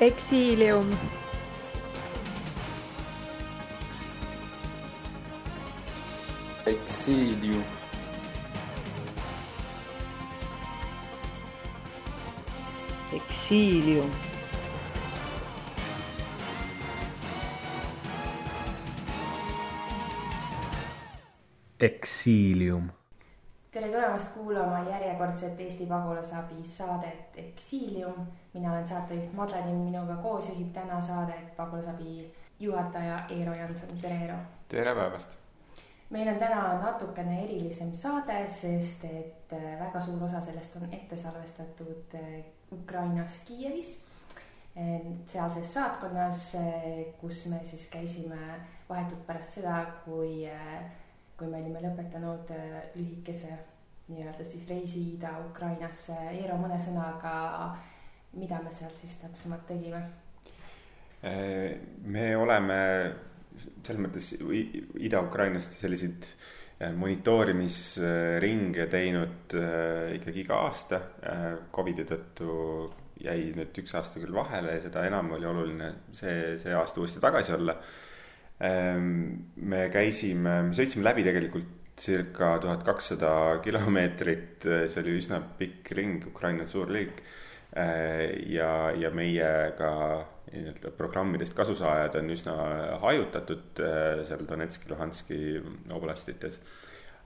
Exilium Exilium. Exilium Exilium. tere tulemast kuulama järjekordset Eesti pagulasabi saadet Exilium. mina olen saatejuht Madlenin, minuga koos juhib täna saadet pagulasabi juhataja Eero Janson, tere Eero. tere päevast. Meil on täna natukene erilisem saade, sest et äh, väga suur osa sellest on ette salvestatud äh, Ukrainas Kiievis, sealses saatkonnas, äh, kus me siis käisime vahetult pärast seda, kui kui me olime lõpetanud lühikese nii-öelda siis reisi Ida-Ukrainasse. Eero, mõne sõnaga, mida me seal siis täpsemalt tegime? me oleme selles mõttes Ida-Ukrainast selliseid monitoorimisringe teinud ikkagi iga aasta. Covidi tõttu jäi nüüd üks aasta küll vahele ja seda enam oli oluline see, see aasta uuesti tagasi olla me käisime, me sõitsime läbi tegelikult circa tuhat kakssada kilomeetrit, see oli üsna pikk ring, Ukraina on suur riik. Ja, ja meie ka nii-öelda programmidest kasusaajad on üsna hajutatud seal Donetski, Luhanski oblastites.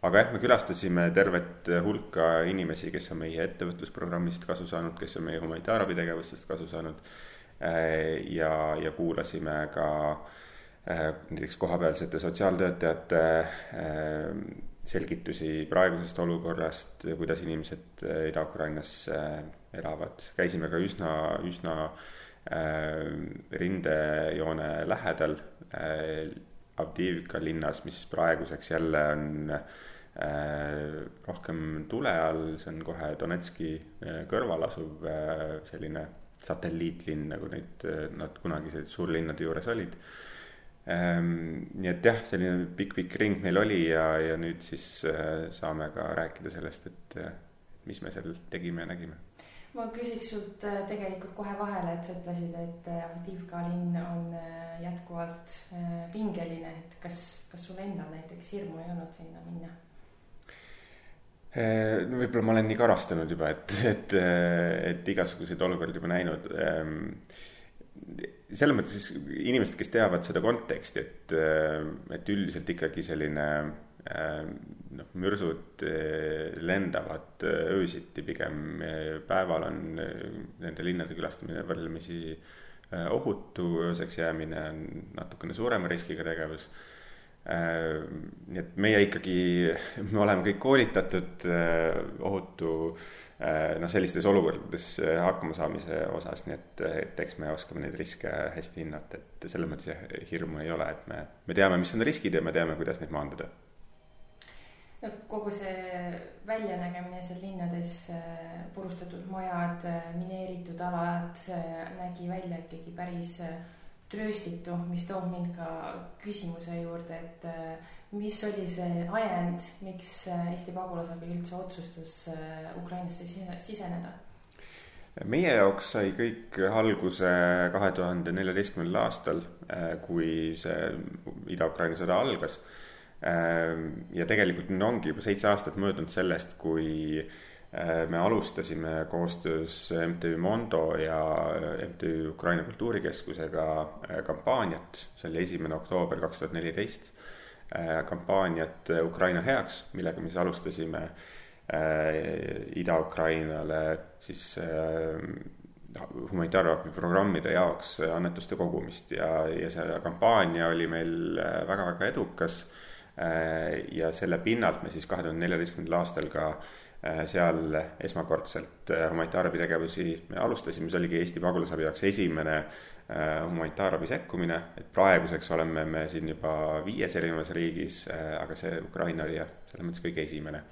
aga jah, me külastasime tervet hulka inimesi, kes on meie ettevõtlusprogrammist kasu saanud, kes on meie humanitaarabitegevustest kasu saanud. ja, ja kuulasime ka äh, Äh, näiteks kohapealsete sotsiaaltöötajate äh, selgitusi praegusest olukorrast, kuidas inimesed äh, Ida-Ukrainas elavad. käisime ka üsna, üsna rindejoone lähedal Avdiivka linnas, mis praeguseks jälle on rohkem tule all, see on kohe Donetski kõrval asuv selline satelliitlinn, nagu neid, nad kunagi suurlinnade juures olid Ehm, nii et jah, selline pikk-pikk ring meil oli ja, ja nüüd siis äh, saame ka rääkida sellest, et äh, mis me seal tegime ja nägime. Ma küsiks sult äh, tegelikult kohe vahele, et sa ütlesid, et Avdivka linn on jätkuvalt pingeline, et kas, kas sul endal näiteks hirmu ei olnud sinna minna? no võib-olla ma olen nii karastanud juba, et, et, et igasuguseid olukordi juba näinud ehm, selles mõttes inimesed, kes teavad seda konteksti, et, et üldiselt ikkagi selline noh, mürsud lendavad öösiti pigem, päeval on nende linnade külastamine võrdlemisi ohutu, ööseks jäämine on natukene suurema riskiga tegevus. nii et meie ikkagi, me oleme kõik koolitatud ohutu Äh, noh, sellistes olukordades äh, hakkama saamise osas, nii et, et eks me oskame neid riske hästi hinnata, et selles mõttes jah, hirmu ei ole, et me, me teame, mis on riskid ja me teame, kuidas neid maandada. No kogu see väljanägemine seal linnades, äh, purustatud majad, mineeritud alad, nägi välja ikkagi päris trööstitu, mis toob mind ka küsimuse juurde, et mis oli see ajend, miks äh, Eesti Pagulasabi üldse otsustas äh, Ukrainasse siseneda? meie jaoks sai kõik alguse kahe tuhande neljateistkümnendal aastal, äh, kui see Ida-Ukraina sõda algas. Ja tegelikult nüüd ongi juba seitse aastat möödunud sellest, kui me alustasime koostöös MTÜ Mondo ja MTÜ Ukraina Kultuurikeskusega kampaaniat, see oli esimene oktoober kaks tuhat neliteist. Kampaaniat Ukraina heaks, millega me siis alustasime Ida-Ukrainale siis humanitaarabiprogrammide jaoks annetuste kogumist. Ja, ja see kampaania oli meil väga-väga edukas. Ja selle pinnalt me siis kahe tuhande neljateistkümnendal aastal ka seal esmakordselt humanitaarabitegevusi alustasime, see oligi Eesti pagulasabi jaoks esimene humanitaarabi sekkumine, et praeguseks oleme me siin juba viies erinevas riigis, aga see Ukraina oli jah, selles mõttes kõige esimene.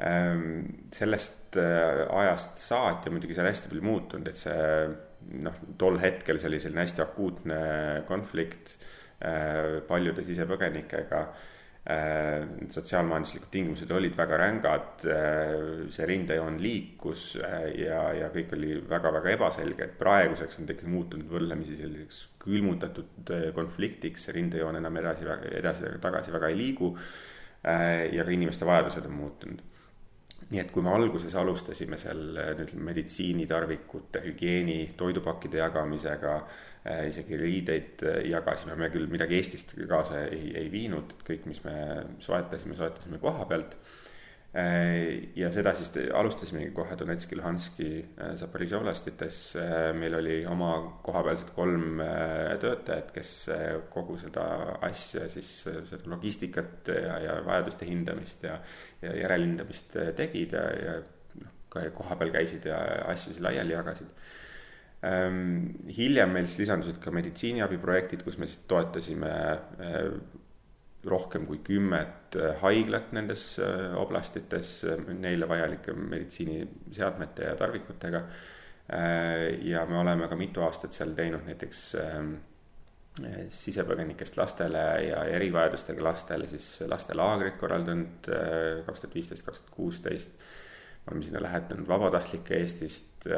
Ehm, sellest äh, ajast saati on muidugi seal hästi palju muutunud, et see noh, tol hetkel see oli selline hästi akuutne konflikt. äh, paljude sisepõgenikega. Äh, sotsiaalmajanduslikud tingimused olid väga rängad, see rindejoon liikus ja, ja kõik oli väga-väga ebaselge, et praeguseks on ikkagi muutunud võrdlemisi selliseks külmutatud konfliktiks, see rindejoon enam edasi, edasi-tagasi väga ei liigu. ja ka inimeste vajadused on muutunud nii et kui me alguses alustasime seal äh, nüüd meditsiinitarvikute, hügieeni, toidupakkide jagamisega, äh, isegi riideid äh, jagasime, me küll midagi Eestist kaasa ei, ei viinud, kõik, mis me soetasime, soetasime koha pealt ja seda siis alustasimegi kohe Donetski, Luhanski, äh, Zaporižžja oblastites. Äh, meil oli oma kohapealsed kolm töötajat, kes kogu seda asja siis, seda logistikat ja, ja vajaduste hindamist ja, ja järelhindamist tegid ja, ja noh, ka kohapeal käisid ja asju siis laiali jagasid ähm, hiljem meil siis lisandusid ka meditsiiniabiprojektid, kus me siis toetasime rohkem kui kümmet äh, haiglat nendes äh, oblastites äh, neile vajalike meditsiiniseadmete ja tarvikutega. ja me oleme ka mitu aastat seal teinud näiteks ähm, sisepõgenikest lastele ja erivajadustega lastele siis lastelaagrit korraldanud kaks tuhat viisteist, kaks tuhat kuusteist. oleme sinna lähetanud vabatahtlikke Eestist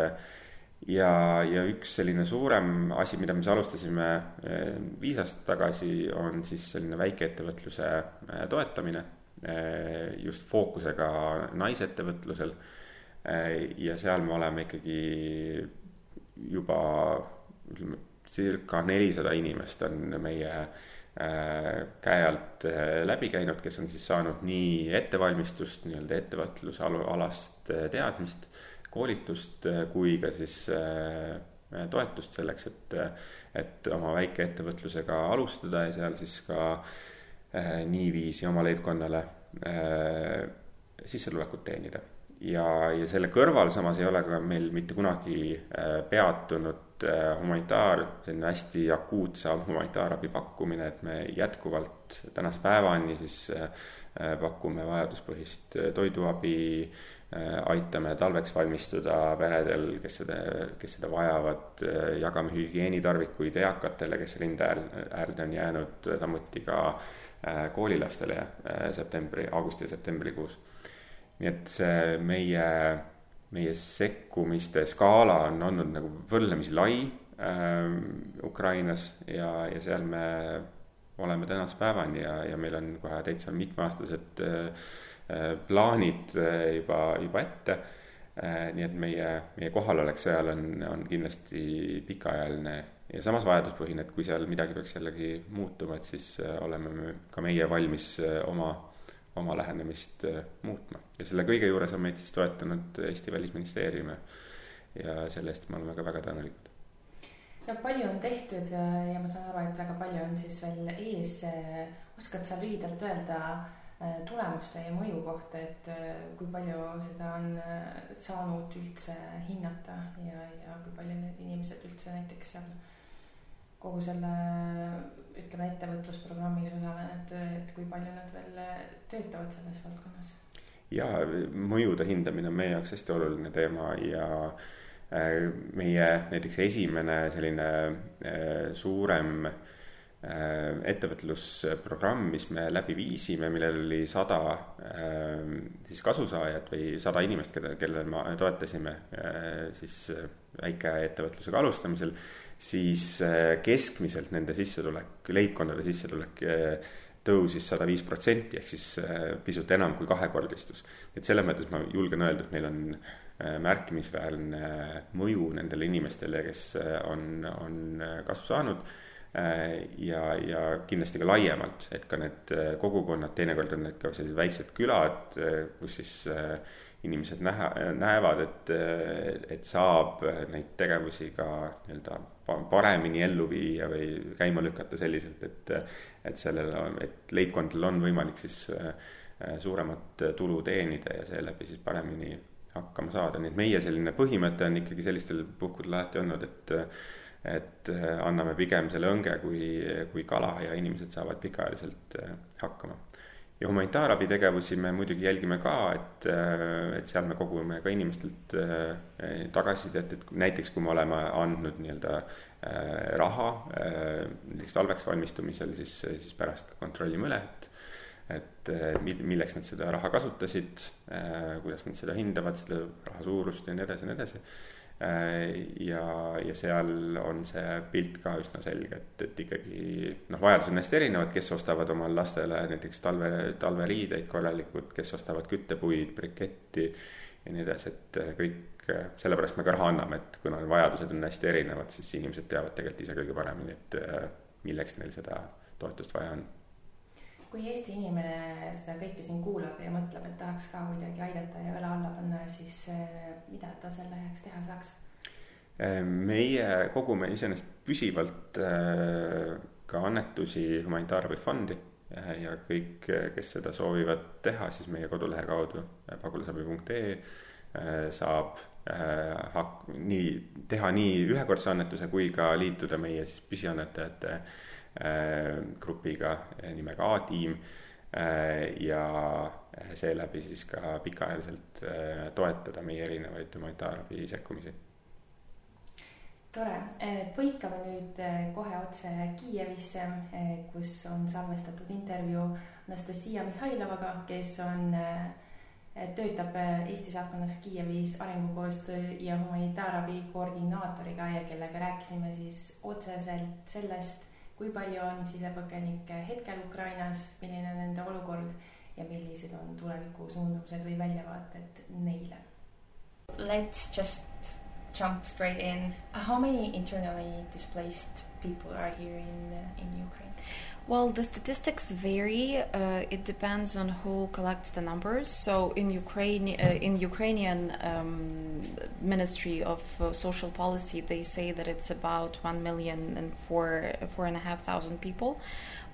ja, ja üks selline suurem asi, mida me siis alustasime eh, viis aastat tagasi, on siis selline väikeettevõtluse eh, toetamine. Eh, just fookusega naisettevõtlusel. ja seal me oleme ikkagi juba ütleme, circa nelisada inimest on meie käe alt läbi käinud, kes on siis saanud nii ettevalmistust, nii-öelda ettevõtluse alast teadmist koolitust äh, kui ka siis äh, toetust selleks, et, et oma väikeettevõtlusega alustada ja seal siis ka niiviisi oma leibkonnale sissetulekut teenida. ja, ja selle kõrval samas ei ole ka meil mitte kunagi peatunud humanitaar, selline hästi akuutse humanitaarabi pakkumine, et me jätkuvalt tänase päevani siis pakume vajaduspõhist toiduabi Äh, aitame talveks valmistuda peredel, kes seda, kes seda vajavad, äh, jagame hügieenitarvikuid eakatele, kes rinde äärde on jäänud, samuti ka äh, koolilastele septembri, augusti ja septembrikuus. nii et see meie, meie sekkumiste skaala on olnud nagu võrdlemisi lai äh, Ukrainas ja, ja seal me oleme tänase päevani ja, ja meil on kohe täitsa mitmeaastased äh, Äh, plaanid äh, juba, juba ette. Äh, nii et meie, meie kohalolek seal on, on kindlasti pikaajaline ja samas vajaduspõhine, et kui seal midagi peaks jällegi muutuma, et siis oleme me ka meie valmis oma, oma lähenemist muutma. ja selle kõige juures on meid siis toetanud Eesti Välisministeerium ja, selle eest me oleme ka väga tänulikud ja palju on tehtud ja, ja ma saan aru, et väga palju on siis veel ees. oskad sa lühidalt öelda Äh, tulemuste ja mõju kohta, et äh, kui palju seda on äh, saanud üldse hinnata ja, ja kui palju need inimesed üldse näiteks seal kogu selle ütleme, ettevõtlusprogrammis osalenud, et kui palju nad veel töötavad selles valdkonnas? ja mõjude hindamine on meie jaoks hästi oluline teema ja meie näiteks esimene selline suurem äh, Äh, ettevõtlusprogramm, mis me läbi viisime, millel oli sada äh, siis kasusaajat või sada inimest, keda, kellele me toetasime äh, siis väikeettevõtlusega alustamisel, siis keskmiselt nende sissetulek, leibkondade sissetulek tõusis sada viis protsenti ehk siis pisut enam kui kahekordistus. et selles mõttes ma julgen öelda, et meil on märkimisväärne mõju nendele inimestele, kes on, on kasu saanud Äh, ja, ja kindlasti ka laiemalt, et ka need äh, kogukonnad, teinekord on need ka sellised väiksed külad, äh, kus siis inimesed näha, näevad, et, et saab neid tegevusi ka nii-öelda paremini ellu viia või käima lükata selliselt, et, et sellel, et leibkondadel on võimalik siis suuremat tulu teenida ja seeläbi siis paremini hakkama saada, nii et meie selline põhimõte on ikkagi sellistel puhkudel alati olnud, et et äh, anname pigem selle õnge kui, kui kala ja inimesed saavad pikaajaliselt äh, hakkama. Ja humanitaarabi tegevusi me muidugi jälgime ka, et, äh, et seal me kogume ka inimestelt tagasisidet, et näiteks kui me oleme andnud nii-öelda raha näiteks talveks valmistumisel, siis, siis pärast kontrollime üle, et et milleks nad seda raha kasutasid, kuidas nad seda hindavad, selle raha suurust ja nii edasi ja nii edasi. Äh, ja, ja seal on see pilt ka üsna selge, et, et ikkagi noh, vajadused on hästi erinevad, kes ostavad oma lastele näiteks talve, talveriideid korralikult, kes ostavad küttepuid, briketti ja nii edasi, et äh, kõik, äh, sellepärast me ka raha anname, et kuna vajadused on hästi erinevad, siis inimesed teavad tegelikult ise kõige paremini, et milleks neil seda toetust vaja on kui Eesti inimene seda kõike siin kuulab ja mõtleb, et tahaks ka kuidagi aidata ja õla alla panna, siis eh, mida ta selle heaks teha saaks? Eh, meie kogume iseenesest püsivalt eh, ka annetusi humanitaarabifondi ja kõik, kes seda soovivad teha, siis meie kodulehe kaudu pagulasabi.ee saab hak-, nii, teha nii ühekordse annetuse kui ka liituda meie siis püsiannetajate Äh, grupiga nimega A-tiim. Äh, ja seeläbi siis ka pikaajaliselt äh, toetada meie erinevaid humanitaarabi sekkumisi. Tore, põikame nüüd kohe otse Kiievisse, kus on salvestatud intervjuu Anastasia Mihhailovaga, kes on, töötab Eesti saatkonnas Kiievis arengukoostöö ja humanitaarabi koordinaatoriga ja kellega rääkisime siis otseselt sellest kui palju on sisepõgenikke hetkel Ukrainas, milline on nende olukord ja millised on tuleviku suundumused või väljavaated neile? Let's just jump straight in. How many internally displaced people are here in in Ukraine? Well, the statistics vary. Uh, it depends on who collects the numbers. So, in Ukraine, uh, in Ukrainian um, Ministry of uh, Social Policy, they say that it's about one million and four four and a half thousand people,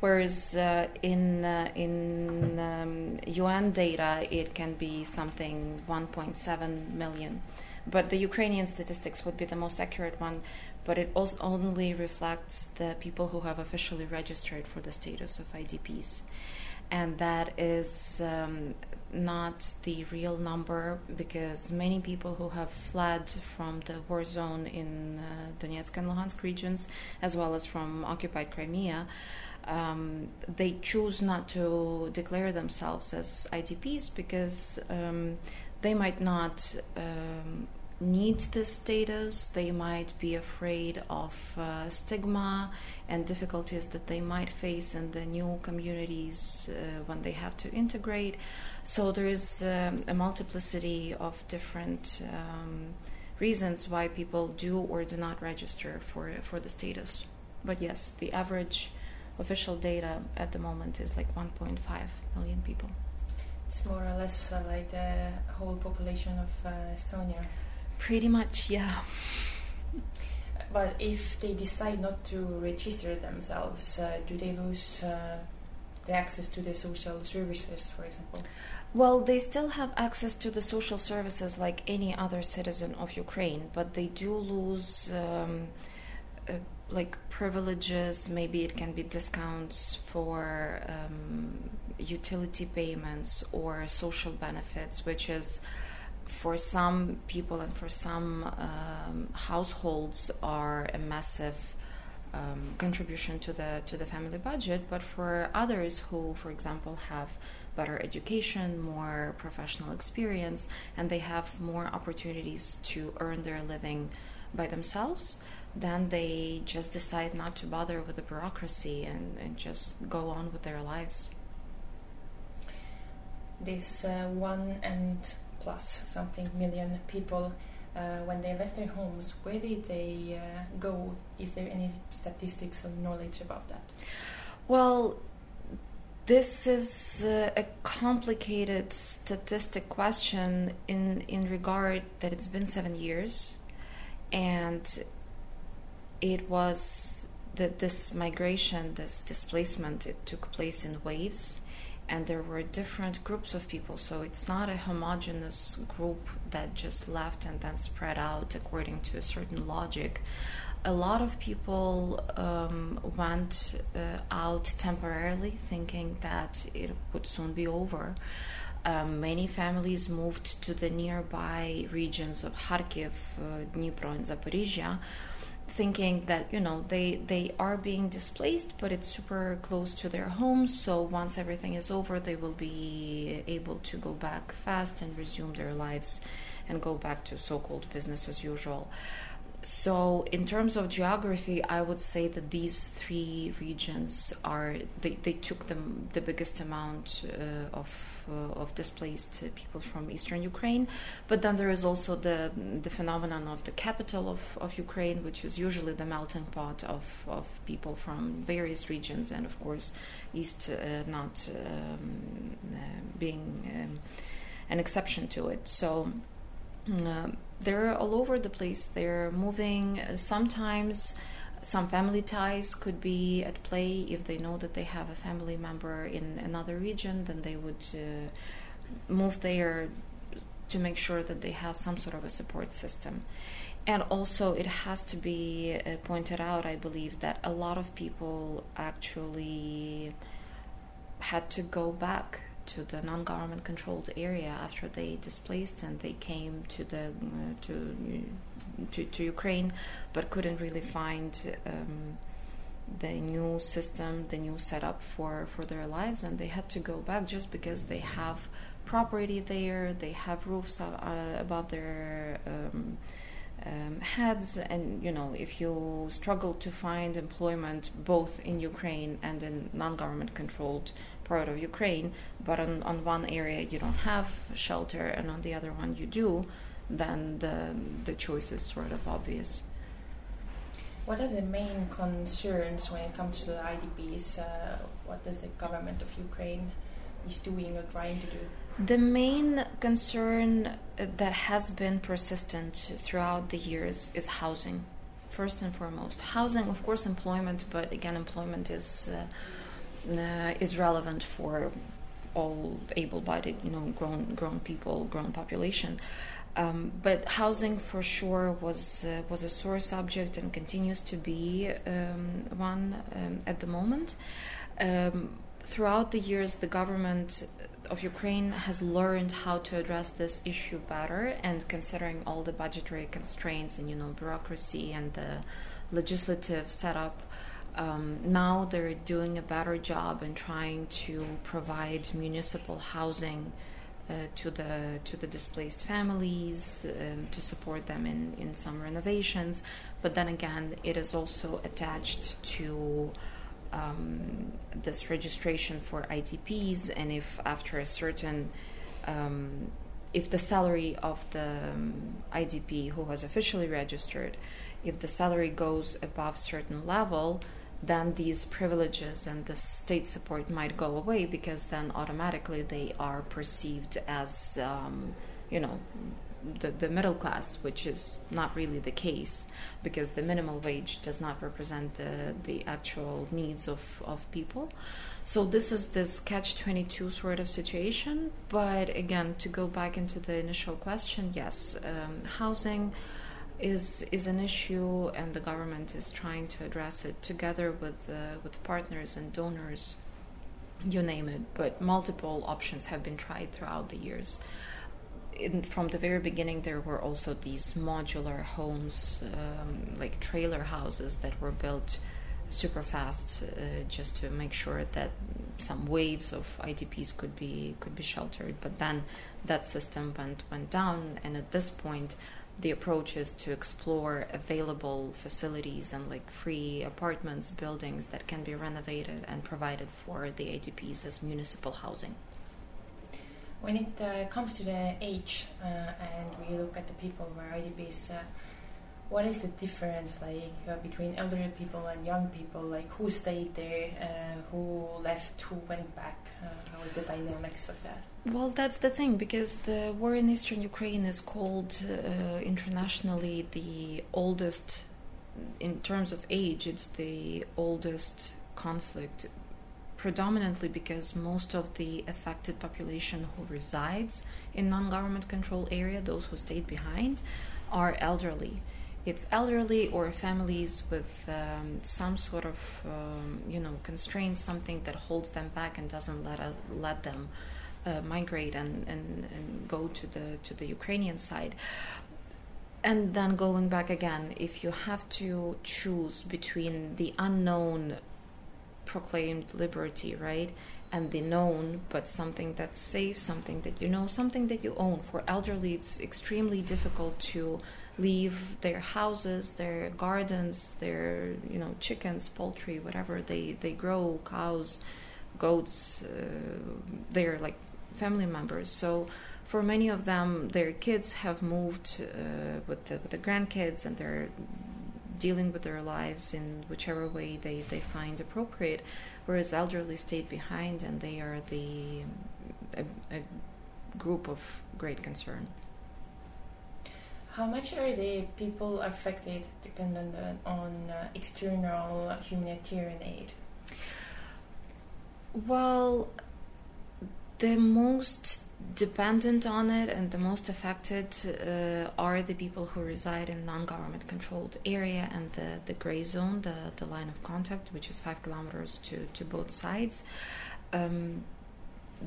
whereas uh, in uh, in um, UN data it can be something 1.7 million. But the Ukrainian statistics would be the most accurate one but it also only reflects the people who have officially registered for the status of IDPs. And that is um, not the real number because many people who have fled from the war zone in uh, Donetsk and Luhansk regions, as well as from occupied Crimea, um, they choose not to declare themselves as IDPs because um, they might not um, need this status, they might be afraid of uh, stigma and difficulties that they might face in the new communities uh, when they have to integrate. So there is um, a multiplicity of different um, reasons why people do or do not register for for the status. But yes, the average official data at the moment is like 1.5 million people. It's more or less uh, like the whole population of uh, Estonia. Pretty much, yeah. But if they decide not to register themselves, uh, do they lose uh, the access to the social services, for example? Well, they still have access to the social services like any other citizen of Ukraine, but they do lose. Um, uh, like privileges, maybe it can be discounts for um, utility payments or social benefits, which is for some people and for some um, households are a massive um, contribution to the to the family budget, but for others who, for example, have better education, more professional experience, and they have more opportunities to earn their living by themselves, then they just decide not to bother with the bureaucracy and, and just go on with their lives. This uh, one and plus something million people uh, when they left their homes, where did they uh, go? Is there any statistics or knowledge about that? Well, this is uh, a complicated statistic question in in regard that it's been seven years, and it was that this migration, this displacement, it took place in waves and there were different groups of people so it's not a homogenous group that just left and then spread out according to a certain logic a lot of people um, went uh, out temporarily, thinking that it would soon be over. Um, many families moved to the nearby regions of Kharkiv, uh, Dnipro, and Zaporizhia, thinking that you know they they are being displaced, but it's super close to their homes. So once everything is over, they will be able to go back fast and resume their lives, and go back to so-called business as usual. So, in terms of geography, I would say that these three regions are they, they took the the biggest amount uh, of uh, of displaced people from eastern Ukraine. But then there is also the the phenomenon of the capital of, of Ukraine, which is usually the melting pot of, of people from various regions, and of course, east uh, not um, uh, being um, an exception to it. So. Uh, they're all over the place. They're moving. Sometimes some family ties could be at play. If they know that they have a family member in another region, then they would uh, move there to make sure that they have some sort of a support system. And also, it has to be uh, pointed out, I believe, that a lot of people actually had to go back to the non-government controlled area after they displaced and they came to the uh, to, to, to Ukraine, but couldn't really find um, the new system, the new setup for for their lives, and they had to go back just because they have property there, they have roofs uh, above their. Um, um, heads and you know if you struggle to find employment both in Ukraine and in non-government controlled part of Ukraine, but on, on one area you don't have shelter and on the other one you do, then the, the choice is sort of obvious. What are the main concerns when it comes to the IDPs? Uh, what does the government of Ukraine is doing or trying to do? The main concern that has been persistent throughout the years is housing, first and foremost. Housing, of course, employment, but again, employment is. Uh, uh, is relevant for all able-bodied, you know, grown grown people, grown population. Um, but housing, for sure, was uh, was a sore subject and continues to be um, one um, at the moment. Um, throughout the years, the government of Ukraine has learned how to address this issue better, and considering all the budgetary constraints and you know bureaucracy and the legislative setup um, now they're doing a better job in trying to provide municipal housing uh, to the to the displaced families um, to support them in, in some renovations. But then again, it is also attached to um, this registration for IDPs, and if after a certain um, if the salary of the um, IDP who has officially registered, if the salary goes above certain level, then these privileges and the state support might go away because then automatically they are perceived as, um, you know, the, the middle class, which is not really the case because the minimal wage does not represent the, the actual needs of, of people. So this is this catch 22 sort of situation. But again, to go back into the initial question, yes, um, housing is is an issue, and the government is trying to address it together with with partners and donors, you name it. But multiple options have been tried throughout the years. In, from the very beginning, there were also these modular homes, um, like trailer houses, that were built super fast, uh, just to make sure that some waves of IDPs could be could be sheltered. But then that system went went down, and at this point, the approach is to explore available facilities and like free apartments, buildings that can be renovated and provided for the ADPs as municipal housing. When it uh, comes to the age uh, and we look at the people where IDPs, uh, what is the difference like uh, between elderly people and young people? Like who stayed there, uh, who left, who went back? Uh, how is the dynamics of that? Well, that's the thing because the war in eastern Ukraine is called uh, internationally the oldest, in terms of age, it's the oldest conflict, predominantly because most of the affected population who resides in non government control area, those who stayed behind, are elderly. it's elderly or families with um, some sort of um, you know constraint, something that holds them back and doesn't let uh, let them uh, migrate and, and, and go to the to the Ukrainian side. And then going back again, if you have to choose between the unknown proclaimed liberty, right, and the known, but something that's safe, something that you know, something that you own. For elderly, it's extremely difficult to leave their houses, their gardens, their you know chickens, poultry, whatever they they grow, cows, goats. Uh, they're like family members. So for many of them, their kids have moved uh, with the with the grandkids, and they're dealing with their lives in whichever way they, they find appropriate, whereas elderly stayed behind and they are the a, a group of great concern. How much are the people affected dependent on uh, external humanitarian aid? Well, the most dependent on it and the most affected uh, are the people who reside in non-government controlled area and the, the gray zone, the, the line of contact, which is five kilometers to, to both sides. Um,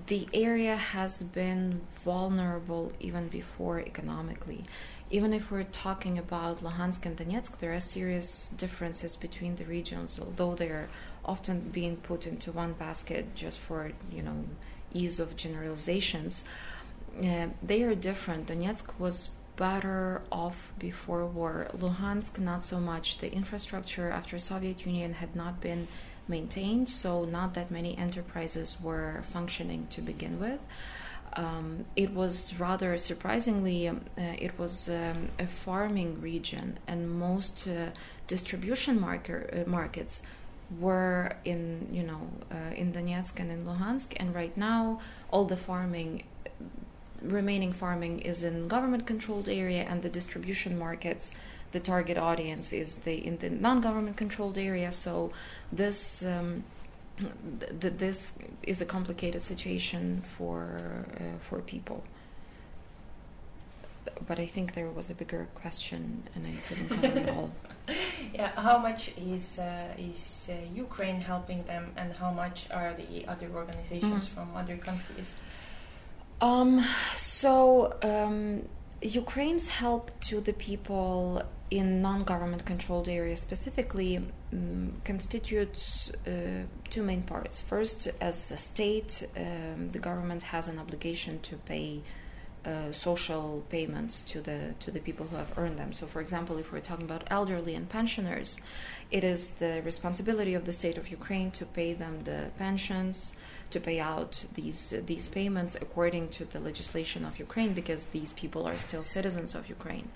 the area has been vulnerable even before economically. Even if we're talking about Luhansk and Donetsk, there are serious differences between the regions, although they're often being put into one basket just for, you know, ease of generalizations. Uh, they are different. Donetsk was better off before war. Luhansk, not so much. The infrastructure after Soviet Union had not been maintained, so not that many enterprises were functioning to begin with. Um, it was rather surprisingly, um, uh, it was um, a farming region, and most uh, distribution marker, uh, markets were in you know uh, in Donetsk and in Luhansk, and right now all the farming, remaining farming, is in government-controlled area, and the distribution markets, the target audience is the in the non-government controlled area. So this. Um, th- this is a complicated situation for uh, for people but I think there was a bigger question and I didn't cover it all. Yeah, how much is uh, is uh, Ukraine helping them, and how much are the other organizations Mm. from other countries? Um, so um, Ukraine's help to the people in non-government controlled areas specifically um, constitutes uh, two main parts. First, as a state, um, the government has an obligation to pay uh, social payments to the to the people who have earned them. So, for example, if we're talking about elderly and pensioners, it is the responsibility of the state of Ukraine to pay them the pensions, to pay out these these payments according to the legislation of Ukraine, because these people are still citizens of Ukraine.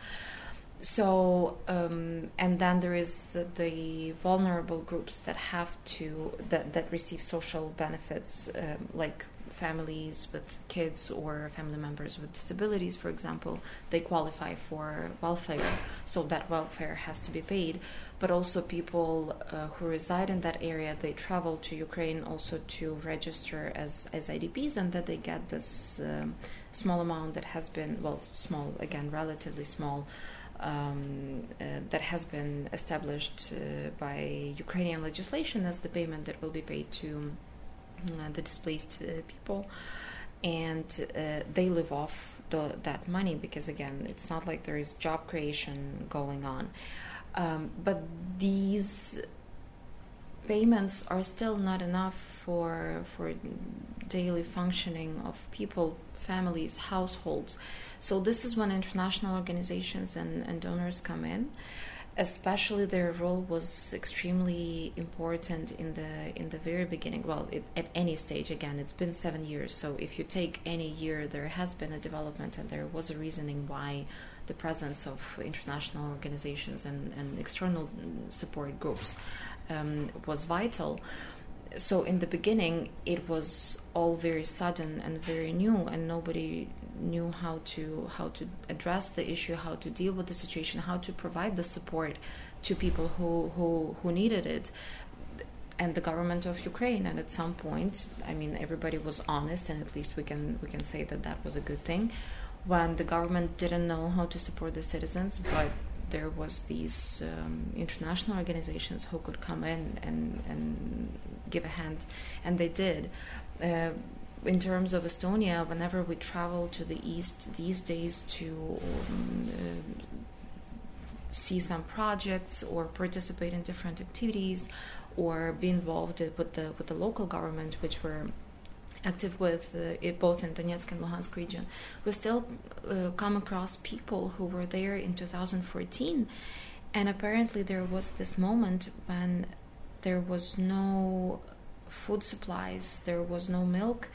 So, um, and then there is the, the vulnerable groups that have to that that receive social benefits, um, like families with kids or family members with disabilities, for example, they qualify for welfare, so that welfare has to be paid. But also, people uh, who reside in that area, they travel to Ukraine also to register as, as IDPs, and that they get this um, small amount that has been, well, small, again, relatively small. Um, uh, that has been established uh, by Ukrainian legislation as the payment that will be paid to the displaced uh, people, and uh, they live off the, that money because again, it's not like there is job creation going on. Um, but these payments are still not enough for for daily functioning of people, families, households. So this is when international organizations and, and donors come in especially their role was extremely important in the in the very beginning. Well it, at any stage again it's been seven years. So if you take any year there has been a development and there was a reasoning why the presence of international organizations and, and external support groups um, was vital so in the beginning it was all very sudden and very new and nobody knew how to how to address the issue how to deal with the situation how to provide the support to people who who, who needed it. And the government of Ukraine and at some point I mean everybody was honest and at least we can we can say that that was a good thing. When the government didn't know how to support the citizens but there was these um, international organizations who could come in and, and give a hand, and they did. Uh, in terms of Estonia, whenever we travel to the east these days to um, uh, see some projects or participate in different activities or be involved with the with the local government, which we're active with uh, both in Donetsk and Luhansk region, we still uh, come across people who were there in 2014, and apparently there was this moment when there was no food supplies, there was no milk,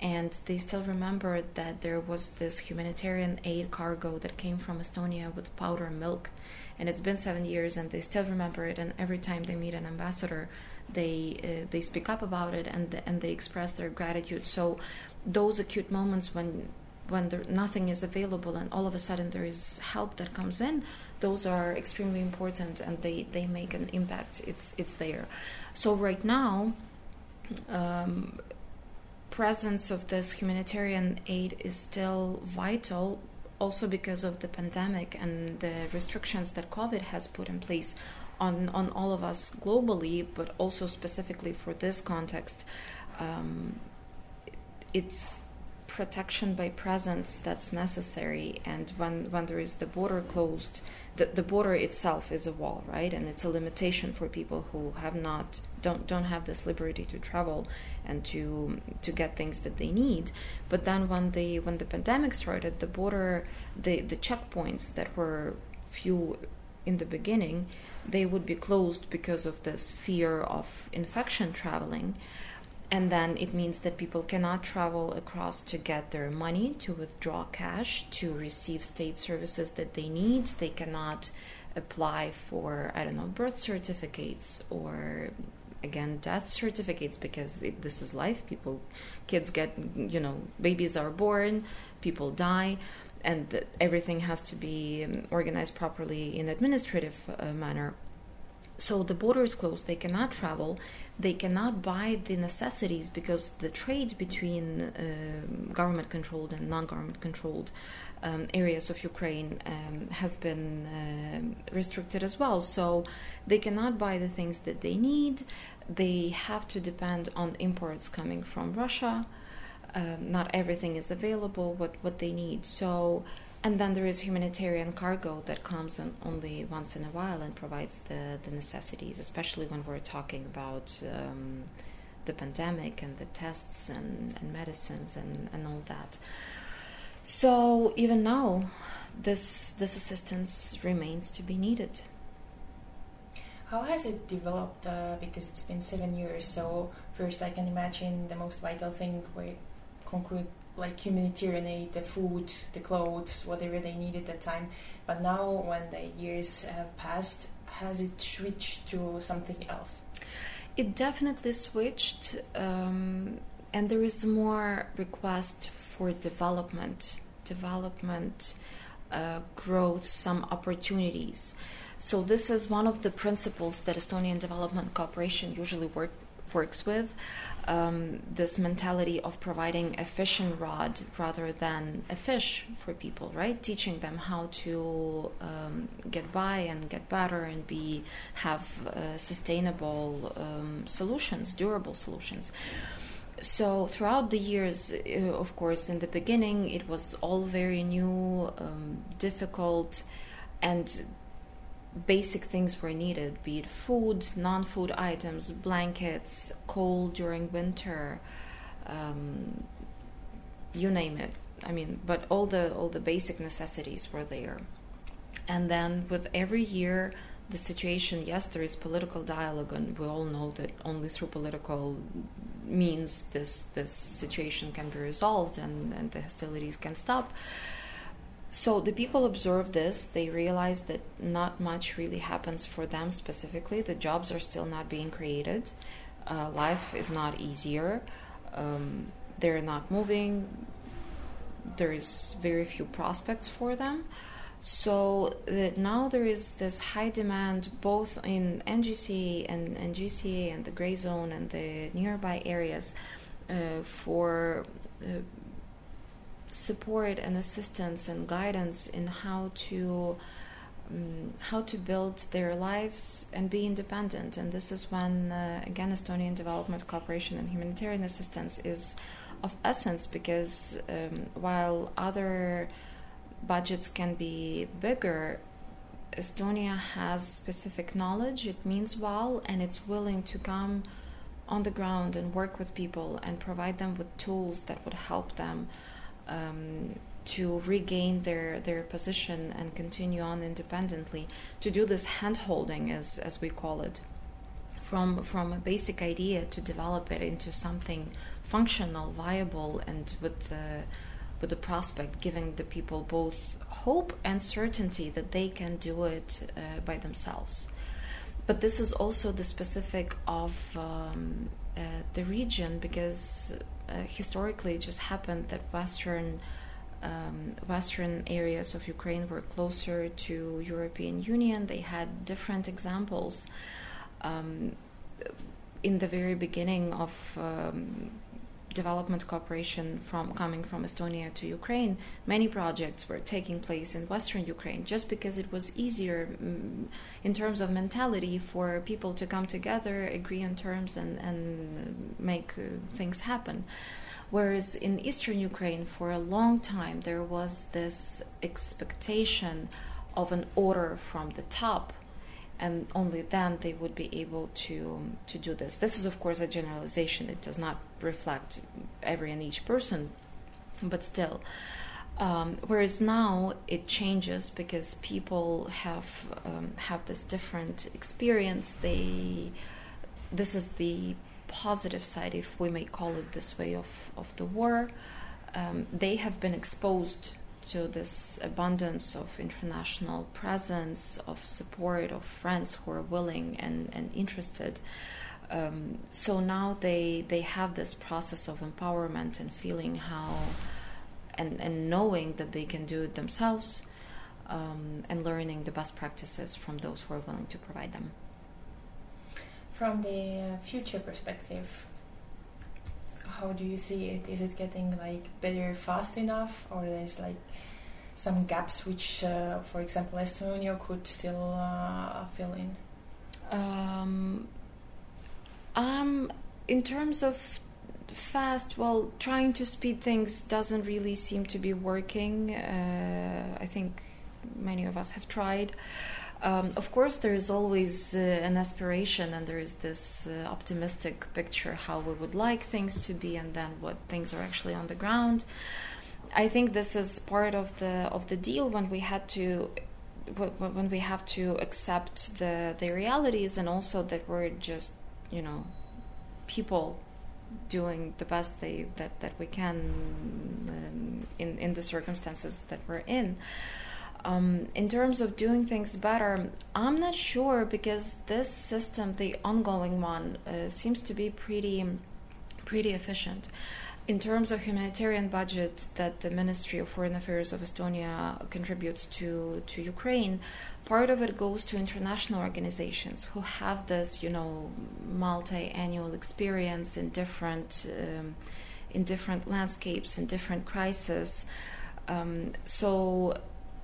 and they still remember that there was this humanitarian aid cargo that came from Estonia with powder milk, and it's been seven years, and they still remember it. And every time they meet an ambassador, they uh, they speak up about it and and they express their gratitude. So those acute moments when when there, nothing is available and all of a sudden there is help that comes in, those are extremely important and they, they make an impact. It's it's there. So right now. Um, presence of this humanitarian aid is still vital also because of the pandemic and the restrictions that covid has put in place on, on all of us globally, but also specifically for this context, um, it's protection by presence that's necessary. And when, when there is the border closed, the, the border itself is a wall, right? And it's a limitation for people who have not don't don't have this liberty to travel and to to get things that they need. But then when the when the pandemic started, the border the the checkpoints that were few in the beginning they would be closed because of this fear of infection traveling. And then it means that people cannot travel across to get their money, to withdraw cash, to receive state services that they need. They cannot apply for, I don't know, birth certificates or again death certificates because it, this is life people kids get you know babies are born people die and everything has to be um, organized properly in administrative uh, manner so the border is closed they cannot travel they cannot buy the necessities because the trade between uh, government controlled and non-government controlled um, areas of Ukraine um, has been uh, restricted as well. So they cannot buy the things that they need. They have to depend on imports coming from Russia um, not everything is available what what they need so and then there is humanitarian cargo that comes only once in a while and provides the, the necessities, especially when we're talking about um, the pandemic and the tests and, and medicines and, and all that. So even now, this this assistance remains to be needed. How has it developed? Uh, because it's been seven years. So first, I can imagine the most vital thing concrete like humanitarian aid, the food, the clothes, whatever they need at the time. But now, when the years have passed, has it switched to something else? It definitely switched, um, and there is more request for development, development, uh, growth, some opportunities. So this is one of the principles that Estonian Development Cooperation usually work, works with um, this mentality of providing a fishing rod rather than a fish for people, right? Teaching them how to um, get by and get better and be have uh, sustainable um, solutions, durable solutions. So throughout the years, uh, of course, in the beginning, it was all very new, um, difficult, and basic things were needed be it food, non food items, blankets, coal during winter, um, you name it. I mean, but all the all the basic necessities were there. And then with every year, the situation, yes, there is political dialogue, and we all know that only through political means this this situation can be resolved and, and the hostilities can stop. So the people observe this, they realize that not much really happens for them specifically. The jobs are still not being created, uh, life is not easier, um, they're not moving, there is very few prospects for them. So now there is this high demand both in NGC and, and GCA and the gray zone and the nearby areas uh, for uh, support and assistance and guidance in how to um, how to build their lives and be independent. And this is when, uh, again, Estonian development cooperation and humanitarian assistance is of essence because um, while other budgets can be bigger, Estonia has specific knowledge, it means well, and it's willing to come on the ground and work with people and provide them with tools that would help them um, to regain their, their position and continue on independently. To do this hand holding, as, as we call it, from, from a basic idea to develop it into something functional, viable, and with the with the prospect giving the people both hope and certainty that they can do it uh, by themselves. But this is also the specific of um, uh, the region because uh, historically it just happened that Western um, Western areas of Ukraine were closer to European Union. They had different examples. Um, in the very beginning of um, development cooperation from coming from Estonia to Ukraine, many projects were taking place in Western Ukraine just because it was easier mm, in terms of mentality for people to come together, agree on terms, and, and make uh, things happen. Whereas in Eastern Ukraine, for a long time, there was this expectation of an order from the top and only then they would be able to to do this. This is, of course, a generalization. It does not reflect every and each person, but still. Um, whereas now it changes because people have um, have this different experience. They this is the positive side, if we may call it this way, of of the war. Um, they have been exposed to this abundance of international presence, of support, of friends who are willing and, and interested. Um, so now they they have this process of empowerment and feeling how and, and knowing that they can do it themselves um, and learning the best practices from those who are willing to provide them. From the uh, future perspective, how do you see it? Is it getting like better fast enough, or there's like some gaps which, uh, for example, Estonia could still uh, fill in? Um, um, in terms of fast, well, trying to speed things doesn't really seem to be working. Uh, I think many of us have tried. Um, of course, there is always uh, an aspiration, and there is this uh, optimistic picture how we would like things to be, and then what things are actually on the ground. I think this is part of the of the deal when we had to when we have to accept the the realities, and also that we're just you know people doing the best they that that we can um, in in the circumstances that we're in. Um, in terms of doing things better, I'm not sure because this system, the ongoing one, uh, seems to be pretty, pretty efficient. In terms of humanitarian budget that the Ministry of Foreign Affairs of Estonia contributes to to Ukraine, part of it goes to international organizations who have this, you know, multi-annual experience in different um, in different landscapes, in different crises. Um, so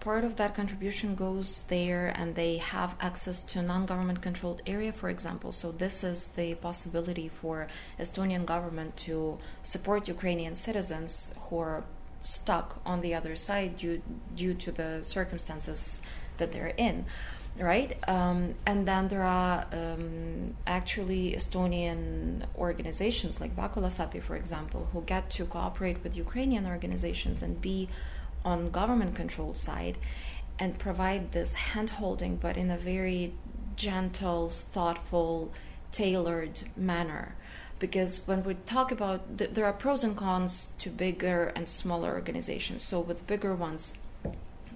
part of that contribution goes there and they have access to non-government controlled area for example. So this is the possibility for estonian government to support ukrainian citizens who are stuck on the other side due due to the circumstances that they're in right? Um, and then there are um, actually estonian organizations like Bakulassapi for example who get to cooperate with ukrainian organizations and be on government control side and provide this hand holding but in a very gentle thoughtful tailored manner. Because when we talk about th- there are pros and cons to bigger and smaller organizations. So with bigger ones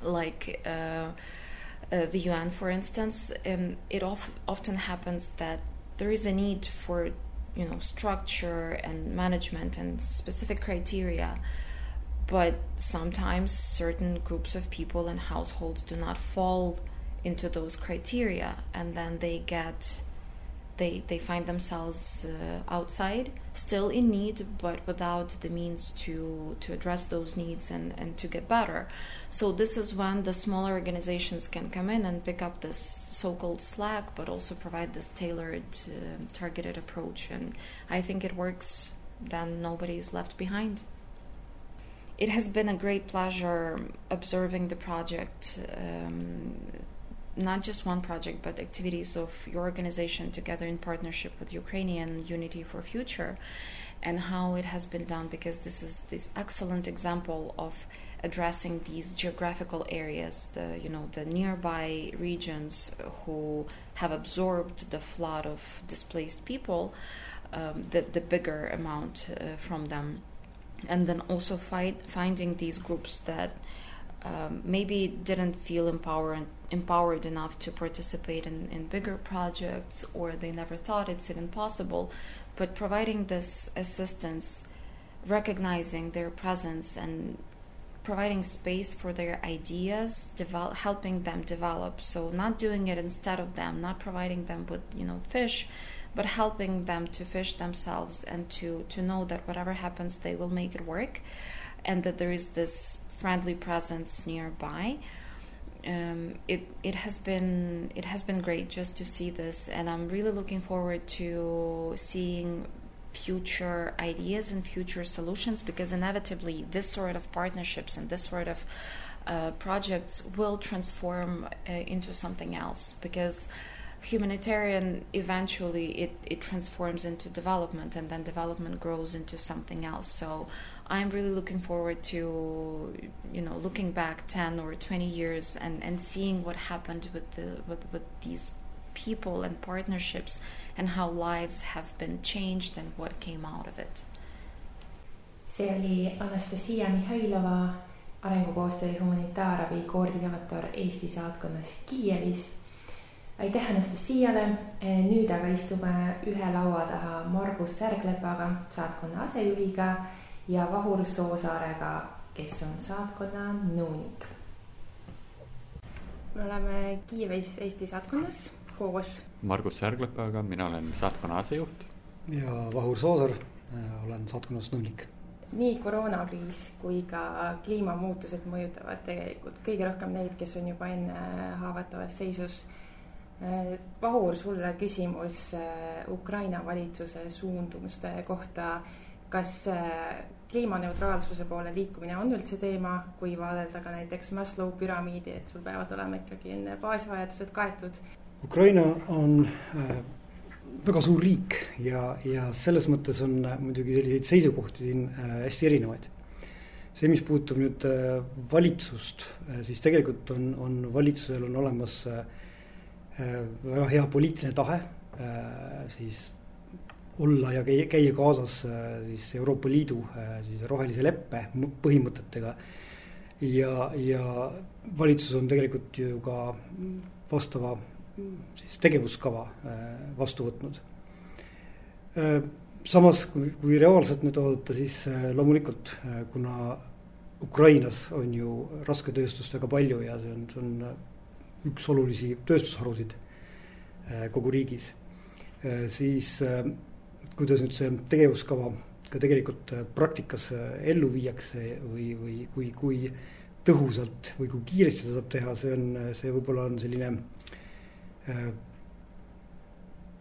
like uh, uh, the UN for instance um, it of- often happens that there is a need for you know structure and management and specific criteria but sometimes certain groups of people and households do not fall into those criteria and then they get they they find themselves uh, outside, still in need, but without the means to to address those needs and and to get better. So this is when the smaller organizations can come in and pick up this so-called slack, but also provide this tailored, uh, targeted approach. And I think it works. Then nobody is left behind. It has been a great pleasure observing the project. Um, not just one project, but activities of your organization together in partnership with Ukrainian Unity for Future, and how it has been done. Because this is this excellent example of addressing these geographical areas, the you know the nearby regions who have absorbed the flood of displaced people, um, the the bigger amount uh, from them, and then also finding these groups that. Um, maybe didn't feel empowered empowered enough to participate in, in bigger projects or they never thought it's even possible but providing this assistance recognizing their presence and providing space for their ideas develop, helping them develop so not doing it instead of them not providing them with you know fish but helping them to fish themselves and to to know that whatever happens they will make it work and that there is this friendly presence nearby. Um, it it has been it has been great just to see this, and I'm really looking forward to seeing future ideas and future solutions because inevitably this sort of partnerships and this sort of uh, projects will transform uh, into something else because humanitarian eventually it, it transforms into development and then development grows into something else so I'm really looking forward to, you know, looking back 10 or 20 years and, and seeing what happened with, the, with, with these people and partnerships and how lives have been changed and what came out of it. see oli Anastasia Mihhailova, arengukoostöö humanitaarabi koordinaator Eesti saatkonnas Kiievis. Aitäh Anastasiale, nüüd aga istume ühe laua taha Margus Särglepaga, saatkonna asejuhiga ja Vahur Soosaarega, kes on saatkonna nõunik. me oleme Kiievis Eesti saatkonnas koos. Margus Särglepaga, mina olen saatkonna asejuht. ja Vahur Soosaar, äh, olen saatkonnas nõunik. nii koroonakriis kui ka kliimamuutused mõjutavad tegelikult kõige rohkem neid, kes on juba enne haavatavas seisus. Äh, Vahur, sulle küsimus äh, Ukraina valitsuse suundumuste kohta. kas kliimaneutraalsuse poole liikumine on üldse teema, kui vaadelda ka näiteks Maslow püramiidi, et sul peavad olema ikkagi enne baasvajadused kaetud. Ukraina on äh, väga suur riik ja, ja selles mõttes on äh, muidugi selliseid seisukohti siin äh, hästi erinevaid. see, mis puudutab nüüd äh, valitsust äh,, siis tegelikult on, on valitsusel on olemas äh, äh väga hea poliitiline tahe äh, siis olla ja käia, kaasas äh, siis Euroopa Liidu äh, siis rohelise leppe põhimõtetega. ja, ja valitsus on tegelikult ju ka vastava siis tegevuskava äh, vastu võtnud. samas, kui, kui reaalselt nüüd vaadata, siis loomulikult, kuna Ukrainas on ju rasketööstust väga palju ja see on, see on üks olulisi tööstusharusid kogu riigis, siis kuidas nüüd see tegevuskava ka tegelikult äh, praktikas äh, ellu viiakse või, või kui, kui tõhusalt või kui kiiresti seda saab teha, see on, see võib-olla on selline äh,